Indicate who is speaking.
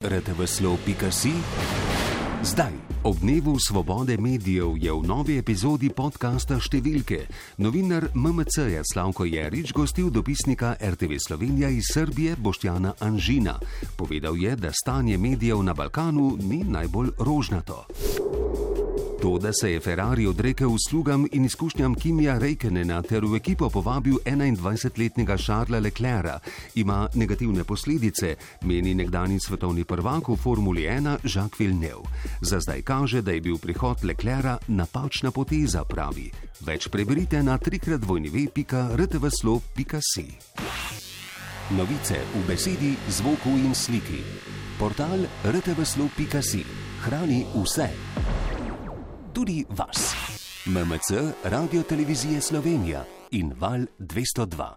Speaker 1: rtvslo.si. Zdaj, ob dnevu svobode medijev, je v novi epizodi podcasta Številke novinar MMC-ja Slavko Jerič gostil dopisnika RTV Slovenija iz Srbije Boštjana Anžina. Povedal je, da stanje medijev na Balkanu ni najbolj rožnato. To, da se je Ferrari odrekel uslugam in izkušnjam Kimija Reikenena ter v ekipo povabil 21-letnega Šarla Leclerca, ima negativne posledice, meni nekdani svetovni prvak v Formuli 1 Jacques Villeneuve. Za zdaj kaže, da je bil prihod Leclerca napačna poteza, pravi. Več preberite na trikratvojneve.rtvslo.si. Novice v besedi, zvoku in sliki. Portal rtvslo.si hrani vse tudi vas. MMC, Radio Televizije Slovenija in Val 202.